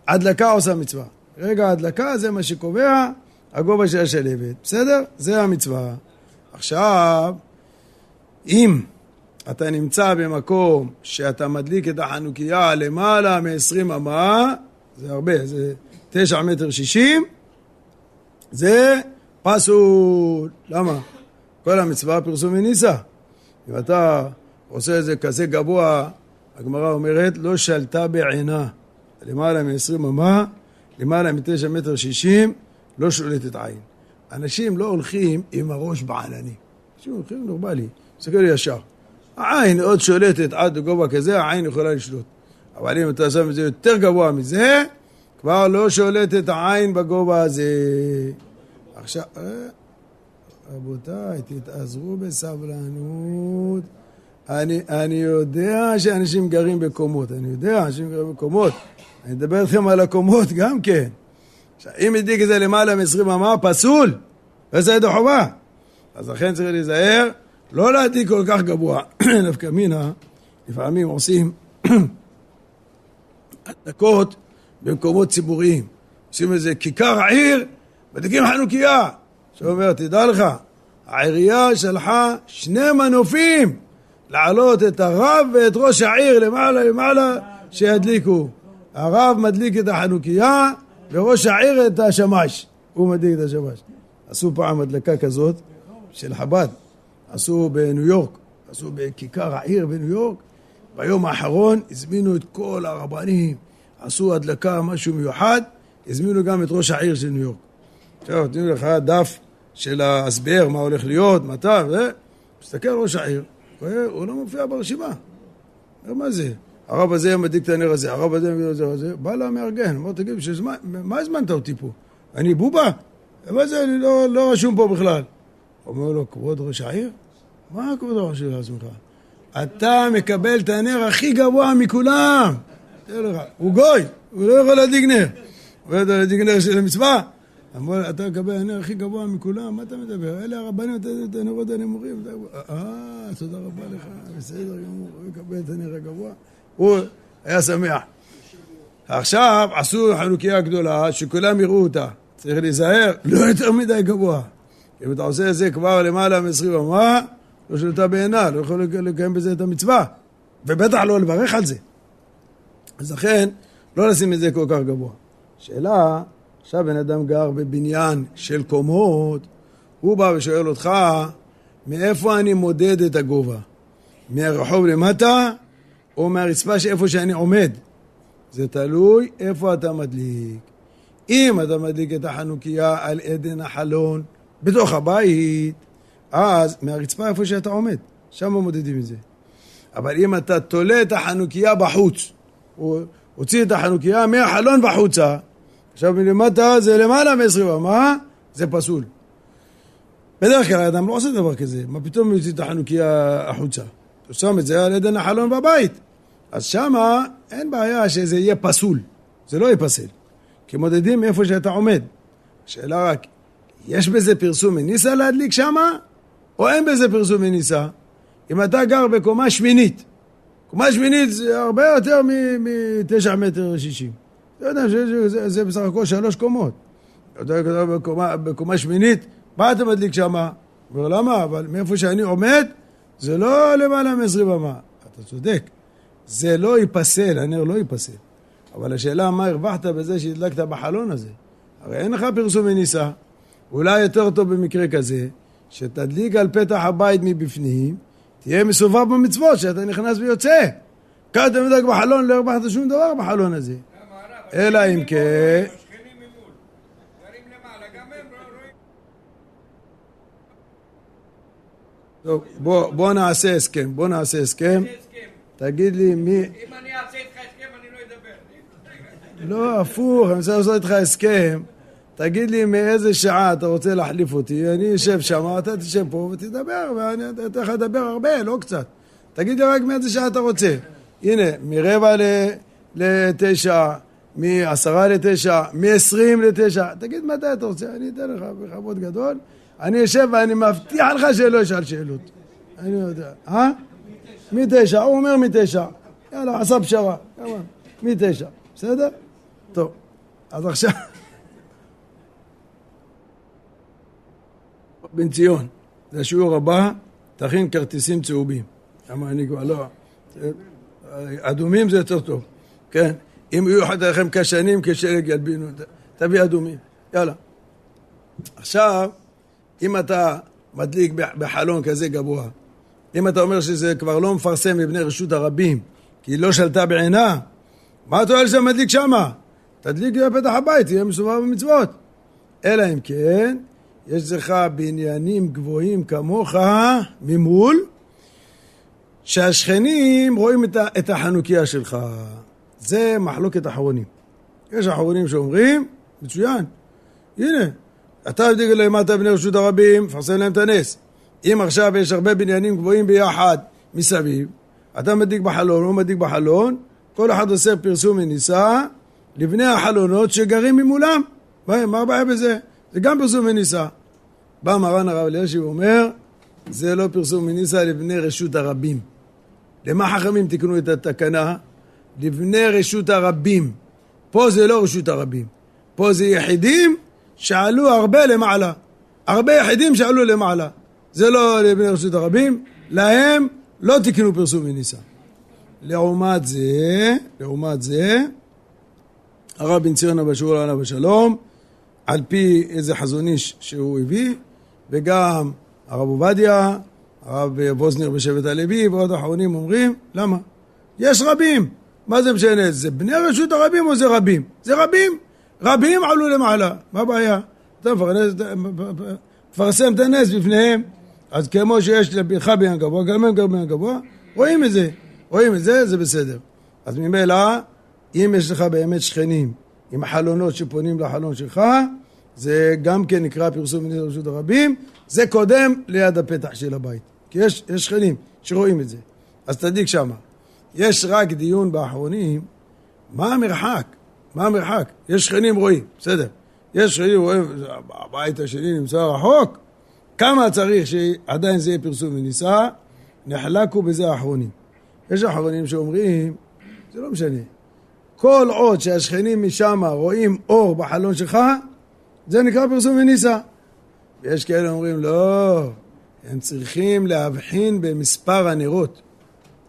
ההדלקה עושה מצווה. רגע ההדלקה זה מה שקובע הגובה של השלבת, בסדר? זה המצווה. עכשיו, אם אתה נמצא במקום שאתה מדליק את החנוכיה למעלה מ-20 אמה, זה הרבה, זה 9 מטר 60, זה פסול. למה? כל המצווה פרסום מניסה. אם אתה עושה את זה כזה גבוה, הגמרא אומרת, לא שלטה בעינה. למעלה מ-20 אמה, למעלה מ-9 מטר 60, לא שולטת עין. אנשים לא הולכים עם הראש בענני. אנשים הולכים נורמלי, מסתכל ישר. העין עוד שולטת עד לגובה כזה, העין יכולה לשלוט. אבל אם אתה שם את זה יותר גבוה מזה, כבר לא שולטת העין בגובה הזה. עכשיו, אה, רבותיי, תתעזרו בסבלנות. אני, אני יודע שאנשים גרים בקומות, אני יודע שאנשים גרים בקומות. אני אדבר איתכם על הקומות גם כן. עכשיו, אם הדליק את זה למעלה מ-20 אמה, פסול, וזה ידע חובה. אז לכן צריך להיזהר, לא להדליק כל כך גבוה. נפקא מינה, לפעמים עושים הדלקות במקומות ציבוריים. עושים איזה כיכר העיר, מדליקים חנוכיה. שאומר, תדע לך, העירייה שלחה שני מנופים לעלות את הרב ואת ראש העיר למעלה למעלה שידליקו. הרב מדליק את החנוכיה וראש העיר את השמש. הוא מדליק את השמש. עשו פעם הדלקה כזאת של חב"ד. עשו בניו יורק, עשו בכיכר העיר בניו יורק. ביום האחרון הזמינו את כל הרבנים, עשו הדלקה, משהו מיוחד, הזמינו גם את ראש העיר של ניו יורק. עכשיו נותנים לך דף של ההסבר, מה הולך להיות, מתי, וזה, מסתכל ראש העיר, הוא לא מופיע ברשימה. מה זה? הרב הזה מדליק את הנר הזה, הרב הזה מביא את זה, וזה, בא לה מארגן, אמר, תגיד, מה הזמנת אותי פה? אני בובה? מה זה, אני לא, לא רשום פה בכלל. אומר לו, כבוד ראש העיר? מה כבוד ראש העיר עצמך? אתה מקבל את הנר הכי גבוה מכולם. הוא גוי, הוא לא יכול להדליק נר. הוא לא יכול להדליק נר של המצווה. אמר, אתה מקבל הנר הכי גבוה מכולם, מה אתה מדבר? אלה הרבנים את הנרות הנמוכים. אה, תודה רבה לך, בסדר גמור, הוא יקבל את הנר הגבוה. הוא היה שמח. עכשיו עשו חנוכיה גדולה, שכולם יראו אותה. צריך להיזהר, לא יותר מדי גבוה. אם אתה עושה את זה כבר למעלה מ-20 אמה, לא שלטה בעינה, לא יכול לקיים בזה את המצווה. ובטח לא לברך על זה. אז לכן, לא לשים את זה כל כך גבוה. שאלה, עכשיו בן אדם גר בבניין של קומות, הוא בא ושואל אותך, מאיפה אני מודד את הגובה? מהרחוב למטה, או מהרצפה שאיפה שאני עומד? זה תלוי איפה אתה מדליק. אם אתה מדליק את החנוכיה על עדן החלון בתוך הבית, אז מהרצפה איפה שאתה עומד, שם מודדים את זה. אבל אם אתה תולה את החנוכיה בחוץ, הוא הוציא את החנוכיה מהחלון בחוצה, עכשיו מלמטה זה למעלה מ-20 אמה, זה פסול. בדרך כלל האדם לא עושה דבר כזה, מה פתאום הוא יוציא את החנוכיה החוצה? הוא שם את זה על עדן החלון בבית. אז שמה אין בעיה שזה יהיה פסול, זה לא ייפסל. כי מודדים איפה שאתה עומד. השאלה רק, יש בזה פרסום מניסה להדליק שמה, או אין בזה פרסום מניסה? אם אתה גר בקומה שמינית, קומה שמינית זה הרבה יותר מתשע מטר שישים. אתה יודע שזה זה בסך הכל שלוש קומות. בקומה, בקומה שמינית, מה אתה מדליק שמה? אומר למה? אבל מאיפה שאני עומד, זה לא למעלה מ-20 במה. אתה צודק, זה לא ייפסל, הנר לא ייפסל. אבל השאלה מה הרווחת בזה שהדלקת בחלון הזה? הרי אין לך פרסום מניסה. אולי יותר טוב במקרה כזה, שתדליק על פתח הבית מבפנים, תהיה מסובב במצוות, שאתה נכנס ויוצא. כאן אתה מדלק בחלון, לא הרווחת שום דבר בחלון הזה. אלא אם כן... טוב, בוא, בוא נעשה הסכם, בוא נעשה הסכם. תגיד לי מי... אם אני אעשה איתך הסכם אני לא אדבר. לא, הפוך, אני רוצה לעשות איתך הסכם. תגיד לי מאיזה שעה אתה רוצה להחליף אותי, אני אשב שם, אתה תשב פה ותדבר, ואני אתן לך לדבר הרבה, לא קצת. תגיד לי רק מאיזה שעה אתה רוצה. הנה, מרבע לתשע, מעשרה לתשע, מעשרים לתשע, תגיד מתי אתה רוצה, אני אתן לך בכבוד גדול, אני אשב ואני מבטיח לך שלא אשאל שאלות. אני יודע. אה? מתשע, הוא אומר מתשע. יאללה, עשה פשרה. מתשע. בסדר? טוב. אז עכשיו... בן ציון, זה השיעור הבא, תכין כרטיסים צהובים. למה אני כבר לא... אדומים זה יותר טוב, כן? אם יהיו לכם כשנים כשלג ילבינו, תביא אדומים. יאללה. עכשיו, אם אתה מדליק בחלון כזה גבוה, אם אתה אומר שזה כבר לא מפרסם מבני רשות הרבים, כי היא לא שלטה בעינה, מה אתה אומר שאתה מדליק שמה? תדליק בפתח הבית, תהיה מסובב במצוות. אלא אם כן, יש לך בניינים גבוהים כמוך ממול, שהשכנים רואים את החנוכיה שלך. זה מחלוקת אחרונים. יש אחרונים שאומרים, מצוין, הנה, אתה מדליק למטה בני רשות הרבים, מפרסם להם את הנס. אם עכשיו יש הרבה בניינים גבוהים ביחד מסביב, אתה מדליק בחלון, הוא מדליק בחלון, כל אחד עושה פרסום מניסה לבני החלונות שגרים ממולם. מה הבעיה בזה? זה גם פרסום מניסה. בא מרן הרב אלישיב ואומר, זה לא פרסום מניסה לבני רשות הרבים. למה חכמים תיקנו את התקנה? לבני רשות הרבים. פה זה לא רשות הרבים. פה זה יחידים שעלו הרבה למעלה. הרבה יחידים שעלו למעלה. זה לא לבני רשות הרבים, להם לא תיקנו פרסום מניסה. לעומת זה, לעומת זה, הרב בן ציון אבא שאול עליו השלום, על פי איזה חזון איש שהוא הביא, וגם הרב עובדיה, הרב ווזנר בשבט הלוי ועוד אחרונים אומרים, למה? יש רבים, מה זה משנה? זה בני רשות הרבים או זה רבים? זה רבים, רבים עלו למעלה, מה הבעיה? אתה מפרסם את הנס בפניהם, אז כמו שיש לבינך בעניין גבוה, גם הם בעניין גבוה, רואים את זה, רואים את זה, זה בסדר. אז ממילא, אם יש לך באמת שכנים עם חלונות שפונים לחלון שלך, זה גם כן נקרא פרסום מנהל רשות הרבים, זה קודם ליד הפתח של הבית. כי יש, יש שכנים שרואים את זה. אז תדליק שמה. יש רק דיון באחרונים, מה המרחק? מה המרחק? יש שכנים רואים, בסדר. יש שכנים רואים, הבית השני נמצא רחוק, כמה צריך שעדיין זה יהיה פרסום ונישא? נחלקו בזה האחרונים. יש אחרונים שאומרים, זה לא משנה. כל עוד שהשכנים משם רואים אור בחלון שלך, זה נקרא פרסום ונישא. ויש כאלה אומרים, לא, הם צריכים להבחין במספר הנרות.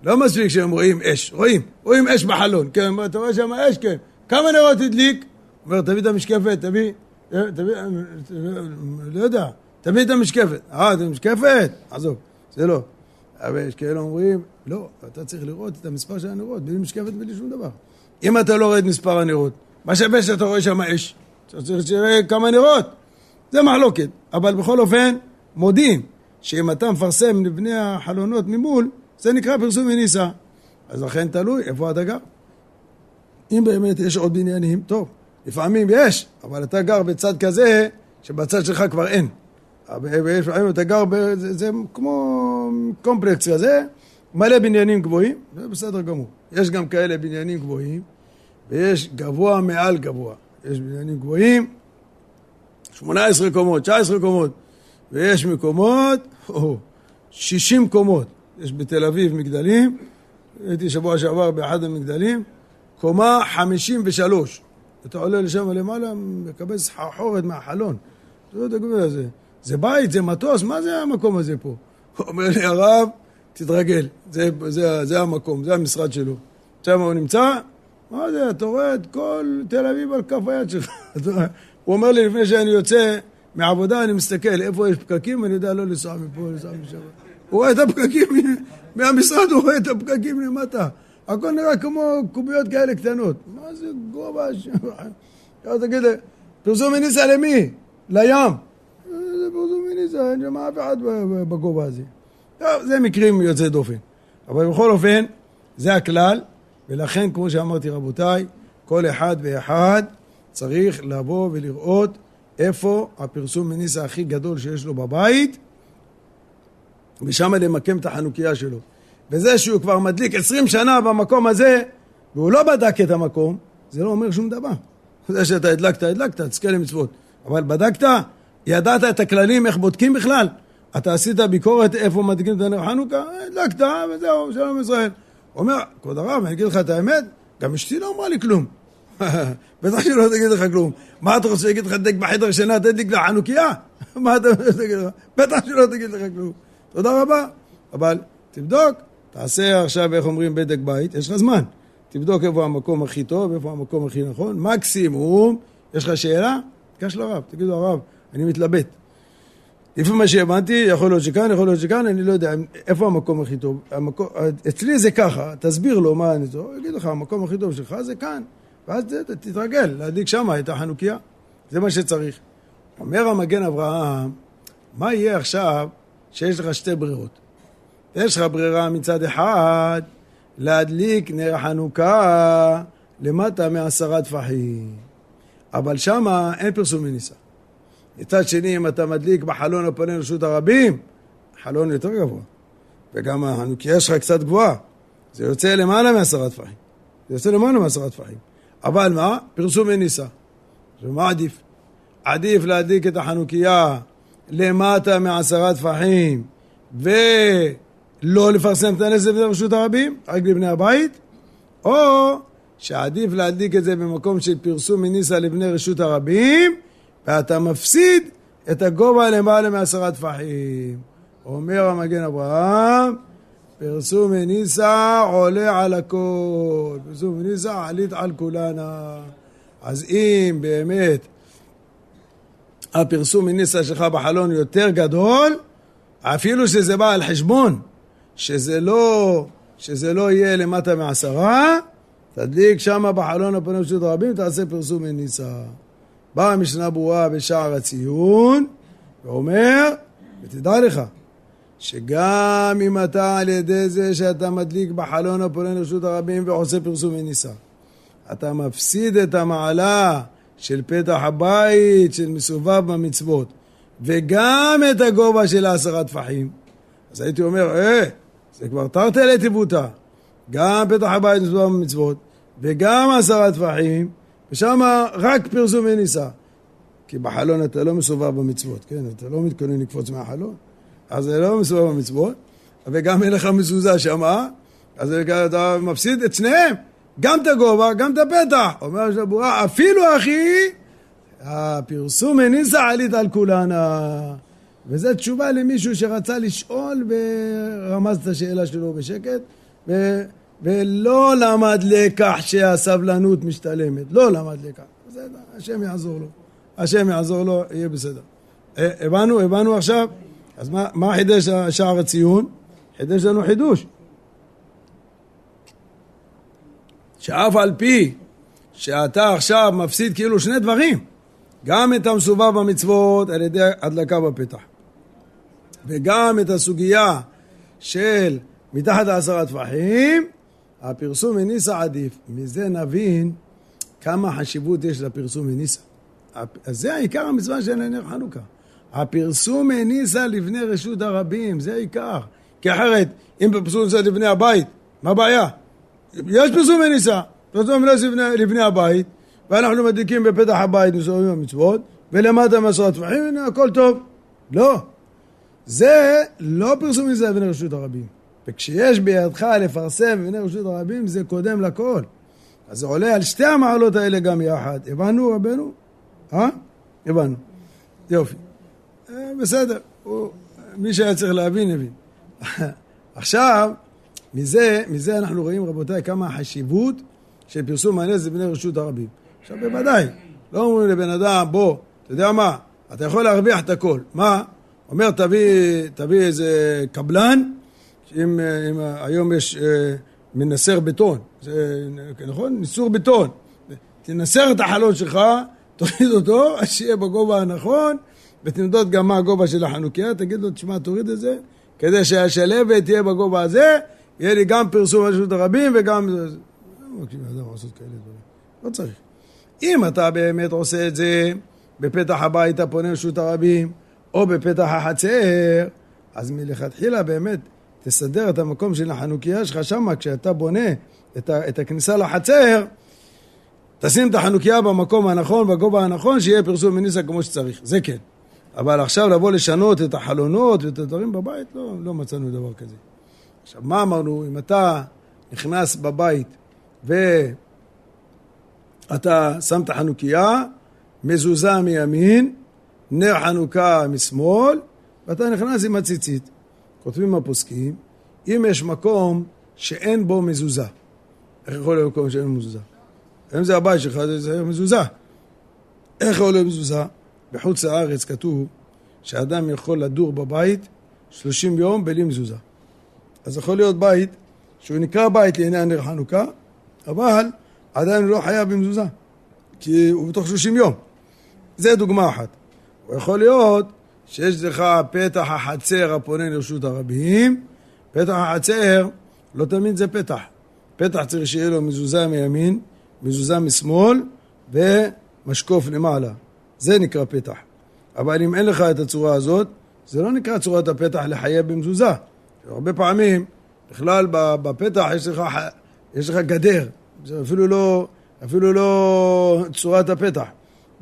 לא מספיק שהם רואים אש, רואים, רואים אש בחלון, כן, אתה רואה שם אש, כן, כמה נרות הדליק? אומר, תביא את המשקפת, תביא, תביא, לא יודע, תביא את המשקפת. אה, את המשקפת? עזוב, זה לא. אבל יש כאלה אומרים, לא, אתה צריך לראות את המספר של הנרות, בלי משקפת, בלי שום דבר. אם אתה לא רואה את מספר הנרות, מה שווה שאתה רואה שם אש? אתה צריך שיראה כמה נרות. זה מחלוקת. אבל בכל אופן, מודים שאם אתה מפרסם לבני החלונות ממול, זה נקרא פרסום וניסה. אז לכן תלוי איפה אתה גר. אם באמת יש עוד בניינים, טוב. לפעמים יש, אבל אתה גר בצד כזה, שבצד שלך כבר אין. לפעמים אתה גר, זה, זה כמו קומפלקס כזה, מלא בניינים גבוהים, זה בסדר גמור. יש גם כאלה בניינים גבוהים, ויש גבוה מעל גבוה. יש בניינים גבוהים, 18 קומות, 19 קומות, ויש מקומות, או, 60 קומות. יש בתל אביב מגדלים, הייתי שבוע שעבר באחד המגדלים, קומה 53. אתה עולה לשם למעלה, מקבל סחרחורת מהחלון. זה. זה בית, זה מטוס, מה זה המקום הזה פה? הוא אומר לי, הרב, תתרגל, זה, זה, זה המקום, זה המשרד שלו. שם הוא נמצא, מה זה, אתה רואה את כל תל אביב על כף היד שלך. הוא אומר לי, לפני שאני יוצא מעבודה, אני מסתכל, איפה יש פקקים, אני יודע לא לנסוע מפה, לנסוע משם. הוא רואה את הפקקים, מהמשרד הוא רואה את הפקקים למטה. הכל נראה כמו קוביות כאלה קטנות. מה זה גובה? תגיד, פרסום מניסה למי? לים. זה פרסום מניסה, אין שם אף אחד בגובה הזה. טוב, זה מקרים יוצאי דופן. אבל בכל אופן, זה הכלל, ולכן, כמו שאמרתי רבותיי, כל אחד ואחד צריך לבוא ולראות איפה הפרסום מניסה הכי גדול שיש לו בבית, ושם למקם את החנוכיה שלו. וזה שהוא כבר מדליק עשרים שנה במקום הזה, והוא לא בדק את המקום, זה לא אומר שום דבר. זה שאתה הדלקת, הדלקת, תזכה למצוות. אבל בדקת, ידעת את הכללים, איך בודקים בכלל? אתה עשית ביקורת איפה מדליקים את הנר חנוכה? הדלקת, וזהו, שלום ישראל. אומר, כבוד הרב, אני אגיד לך את האמת, גם אשתי לא אמרה לי כלום. בטח שהיא לא תגיד לך כלום. מה אתה רוצה להגיד לך, תדליק בחדר שינה, תדליק לחנוכיה? מה אתה רוצה להגיד לך? בטח שלא תגיד לך כלום. תודה רבה. אבל תבדוק, תעשה עכשיו, איך אומרים, בדק בית, יש לך זמן. תבדוק איפה המקום הכי טוב, איפה המקום הכי נכון. מקסימום, יש לך שאלה? תיגש לרב, תגידו, הרב, אני מתלבט. לפי מה שהבנתי, יכול להיות שכאן, יכול להיות שכאן, אני לא יודע איפה המקום הכי טוב. המקום, אצלי זה ככה, תסביר לו מה אני טוב, יגיד לך, המקום הכי טוב שלך זה כאן. ואז תתרגל להדליק שם את החנוכיה. זה מה שצריך. אומר המגן אברהם, מה יהיה עכשיו שיש לך שתי ברירות? יש לך ברירה מצד אחד להדליק נר חנוכה למטה מעשרה טפחים, אבל שמה אין פרסום מניסה. מצד שני, אם אתה מדליק בחלון הפונה לרשות הרבים, חלון יותר גבוה, וגם החנוכיה שלך קצת גבוהה, זה יוצא למעלה מעשרה טפחים. זה יוצא למעלה מעשרה טפחים. אבל מה? פרסום מניסה. ומה עדיף? עדיף להדליק את החנוכיה למטה מעשרה טפחים ולא לפרסם את הנזק לרשות הרבים, רק לבני הבית, או שעדיף להדליק את זה במקום של פרסום מניסה לבני רשות הרבים ואתה מפסיד את הגובה למעלה מעשרה טפחים. אומר המגן אברהם, פרסום מניסה עולה על הכל, פרסום מניסה עלית על כולנה. אז אם באמת הפרסום מניסה שלך בחלון יותר גדול, אפילו שזה בא על חשבון, שזה לא, שזה לא יהיה למטה מעשרה, תדליק שמה בחלון הפנים של רבים, תעשה פרסום מניסה. באה המשנה ברורה בשער הציון, ואומר, ותדע לך, שגם אם אתה על ידי זה שאתה מדליק בחלון הפונה לרשות הרבים ועושה פרסום מניסה, אתה מפסיד את המעלה של פתח הבית, של מסובב במצוות, וגם את הגובה של העשרה טפחים. אז הייתי אומר, אה, זה כבר תרתי לטיבותא. גם פתח הבית מסובב במצוות, וגם עשרה טפחים, ושם רק פרסום מניסה. כי בחלון אתה לא מסובב במצוות, כן? אתה לא מתכונן לקפוץ מהחלון. אז זה לא מסובב במצוות, וגם אין לך מזוזה שמה, אז אתה מפסיד את שניהם. גם את הגובה, גם את הפתח. אומר השבורה, אפילו אחי, הפרסום הניסה עלית על כולנה. וזו תשובה למישהו שרצה לשאול ורמז את השאלה שלו בשקט, ו... ולא למד לקח שהסבלנות משתלמת. לא למד לקח. בסדר, השם יעזור לו. השם יעזור לו, יהיה בסדר. אה, הבנו? הבנו עכשיו? אז מה, מה חידש שער הציון? חידש לנו חידוש. שאף על פי שאתה עכשיו מפסיד כאילו שני דברים, גם את המסובב במצוות על ידי הדלקה בפתח, וגם את הסוגיה של מתחת לעשרה טפחים, הפרסום מניסה עדיף. מזה נבין כמה חשיבות יש לפרסום מניסה. אז זה העיקר המצווה של נר חנוכה. הפרסום מניסה לבני רשות הרבים, זה העיקר. כי אחרת, אם פרסום מניסה לבני הבית, מה הבעיה? יש פרסום מניסה, פרסום מניסה לבני, הבית, ואנחנו מדליקים בפתח הבית מסוימים המצוות, ולמטה מעשרה טפחים, הנה הכל טוב. לא. זה לא פרסום מניסה לבני רשות הרבים. וכשיש בידך לפרסם בבני רשות הרבים, זה קודם לכל. אז זה עולה על שתי המעלות האלה גם יחד. הבנו רבנו? אה? הבנו. יופי. אה, בסדר. הוא, מי שהיה צריך להבין, הבין. עכשיו, מזה, מזה אנחנו רואים, רבותיי, כמה החשיבות של פרסום הנס לבני רשות הרבים. עכשיו, בוודאי, לא אומרים לבן אדם, בוא, אתה יודע מה, אתה יכול להרוויח את הכל. מה? אומר, תביא, תביא איזה קבלן, אם, אם היום יש אה, מנסר בטון, זה נכון? ניסור בטון. תנסר את החלון שלך, תוריד אותו, אז שיהיה בגובה הנכון, ותמדוד גם מה הגובה של החנוכיה, תגיד לו, תשמע, תוריד את זה, כדי שהשלבת תהיה בגובה הזה, יהיה לי גם פרסום רשות הרבים וגם... לא לא צריך. אם אתה באמת עושה את זה בפתח הבית הפונה רשות הרבים, או בפתח החצר, אז מלכתחילה באמת תסדר את המקום של החנוכיה שלך שמה, כשאתה בונה את, ה, את הכניסה לחצר, תשים את החנוכיה במקום הנכון, בגובה הנכון, שיהיה פרסום מניסה כמו שצריך. זה כן. אבל עכשיו לבוא לשנות את החלונות ואת הדברים בבית, לא, לא מצאנו דבר כזה. עכשיו, מה אמרנו? אם אתה נכנס בבית ואתה שם את החנוכיה, מזוזה מימין, נר חנוכה משמאל, ואתה נכנס עם הציצית. כותבים הפוסקים, אם יש מקום שאין בו מזוזה, איך יכול להיות מקום שאין מזוזה? אם זה הבית שלך, זה מזוזה. איך יכול להיות מזוזה? בחוץ לארץ כתוב שאדם יכול לדור בבית 30 יום בלי מזוזה. אז יכול להיות בית שהוא נקרא בית לעניין נר חנוכה, אבל עדיין הוא לא חייב במזוזה, כי הוא בתוך 30 יום. זה דוגמה אחת. הוא יכול להיות שיש לך פתח החצר הפונה לרשות הרבים, פתח החצר לא תמיד זה פתח. פתח צריך שיהיה לו מזוזה מימין, מזוזה משמאל ומשקוף למעלה. זה נקרא פתח. אבל אם אין לך את הצורה הזאת, זה לא נקרא צורת הפתח לחייב במזוזה. הרבה פעמים, בכלל בפתח יש לך, יש לך גדר, זה אפילו לא, אפילו לא צורת הפתח.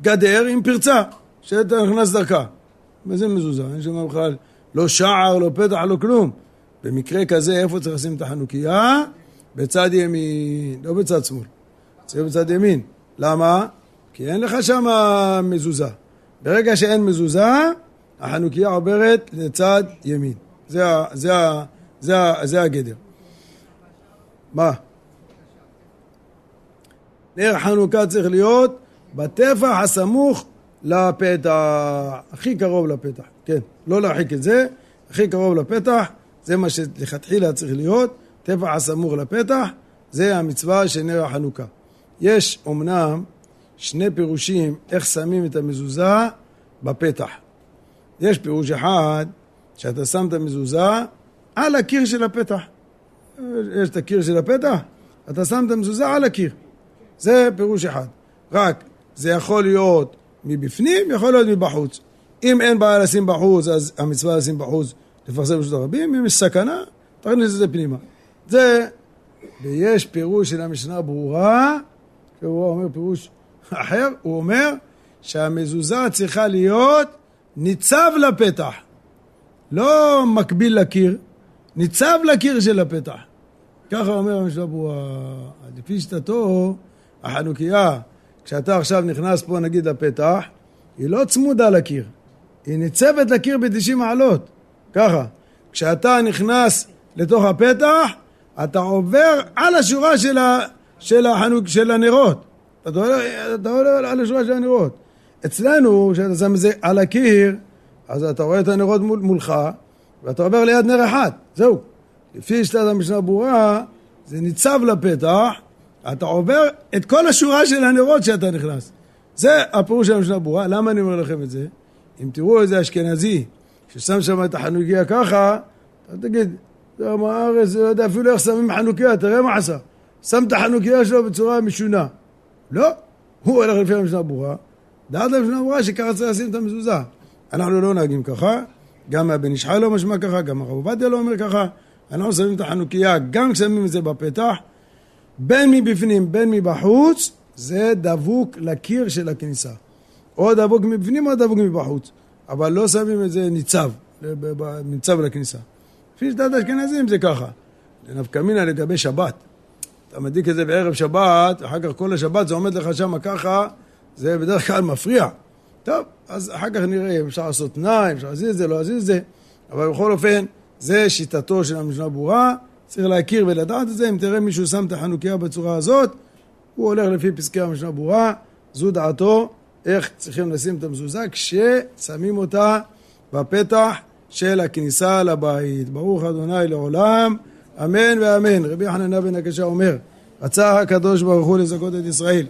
גדר עם פרצה, שאתה נכנס דרכה. וזה מזוזה, אין שם בכלל לא שער, לא פתח, לא כלום. במקרה כזה, איפה צריך לשים את החנוכיה? בצד ימין, לא בצד שמאל. צריך בצד ימין. למה? כי אין לך שם מזוזה. ברגע שאין מזוזה, החנוכיה עוברת לצד ימין. זה, זה, זה, זה הגדר. מה? נר חנוכה צריך להיות בטפח הסמוך לפתח, הכי קרוב לפתח, כן, לא להרחיק את זה, הכי קרוב לפתח, זה מה שלכתחילה צריך להיות, טפח הסמוך לפתח, זה המצווה של נר החנוכה. יש אומנם שני פירושים איך שמים את המזוזה בפתח. יש פירוש אחד, שאתה שם את המזוזה על הקיר של הפתח. יש את הקיר של הפתח, אתה שם את המזוזה על הקיר. זה פירוש אחד. רק זה יכול להיות מבפנים, יכול להיות מבחוץ. אם אין בעיה לשים בחוץ, אז המצווה לשים בחוץ, לפרסם ברשות הרבים. אם יש סכנה, תכניס את זה פנימה. זה, ויש פירוש של המשנה ברורה, שהוא אומר פירוש אחר, הוא אומר שהמזוזה צריכה להיות ניצב לפתח, לא מקביל לקיר, ניצב לקיר של הפתח. ככה אומר המשנה ברורה, לפי שיטתו, החנוכיה, כשאתה עכשיו נכנס פה נגיד לפתח, היא לא צמודה לקיר, היא ניצבת לקיר ב-90 מעלות, ככה. כשאתה נכנס לתוך הפתח, אתה עובר על השורה של, ה, של, החנוק, של הנרות. אתה עולה על השורה של הנרות. אצלנו, כשאתה שם את זה על הקיר, אז אתה רואה את הנרות מול, מולך, ואתה עובר ליד נר אחד, זהו. לפי שיטת המשנה ברורה, זה ניצב לפתח, אתה עובר את כל השורה של הנרות שאתה נכנס. זה הפירוש של המשנה ברורה. למה אני אומר לכם את זה? אם תראו איזה אשכנזי ששם שם את החנוכיה ככה, אתה תגיד, זה עם הארץ, לא יודע אפילו איך שמים חנוכיה, תראה מה עשה. שם את החנוכיה שלו בצורה משונה. לא, הוא הולך לפי המשנה ברורה, דעת המשנה ברורה שככה צריך לשים את המזוזה. אנחנו לא נוהגים ככה, גם הבן איש חי לא משמע ככה, גם הרב עובדיה לא אומר ככה, אנחנו שמים את החנוכיה, גם כששמים את זה בפתח, בין מבפנים בין מבחוץ, זה דבוק לקיר של הכניסה. או דבוק מבפנים או דבוק מבחוץ. אבל לא שמים את זה ניצב, ניצב לכניסה. לפי שיטת האשכנזים זה ככה. נפקא מינה לגבי שבת. אתה מדליק את זה בערב שבת, אחר כך כל השבת זה עומד לך שם ככה, זה בדרך כלל מפריע. טוב, אז אחר כך נראה אם אפשר לעשות תנאי, אפשר להזיז את זה, לא להזיז את זה, אבל בכל אופן, זה שיטתו של המשנה ברורה, צריך להכיר ולדעת את זה, אם תראה מישהו שם את החנוכיה בצורה הזאת, הוא הולך לפי פסקי המשנה ברורה, זו דעתו, איך צריכים לשים את המזוזה כששמים אותה בפתח של הכניסה לבית. ברוך אדוני לעולם, אמן ואמן. רבי חננה בן הקשה אומר, רצה הקדוש ברוך הוא לזכות את ישראל.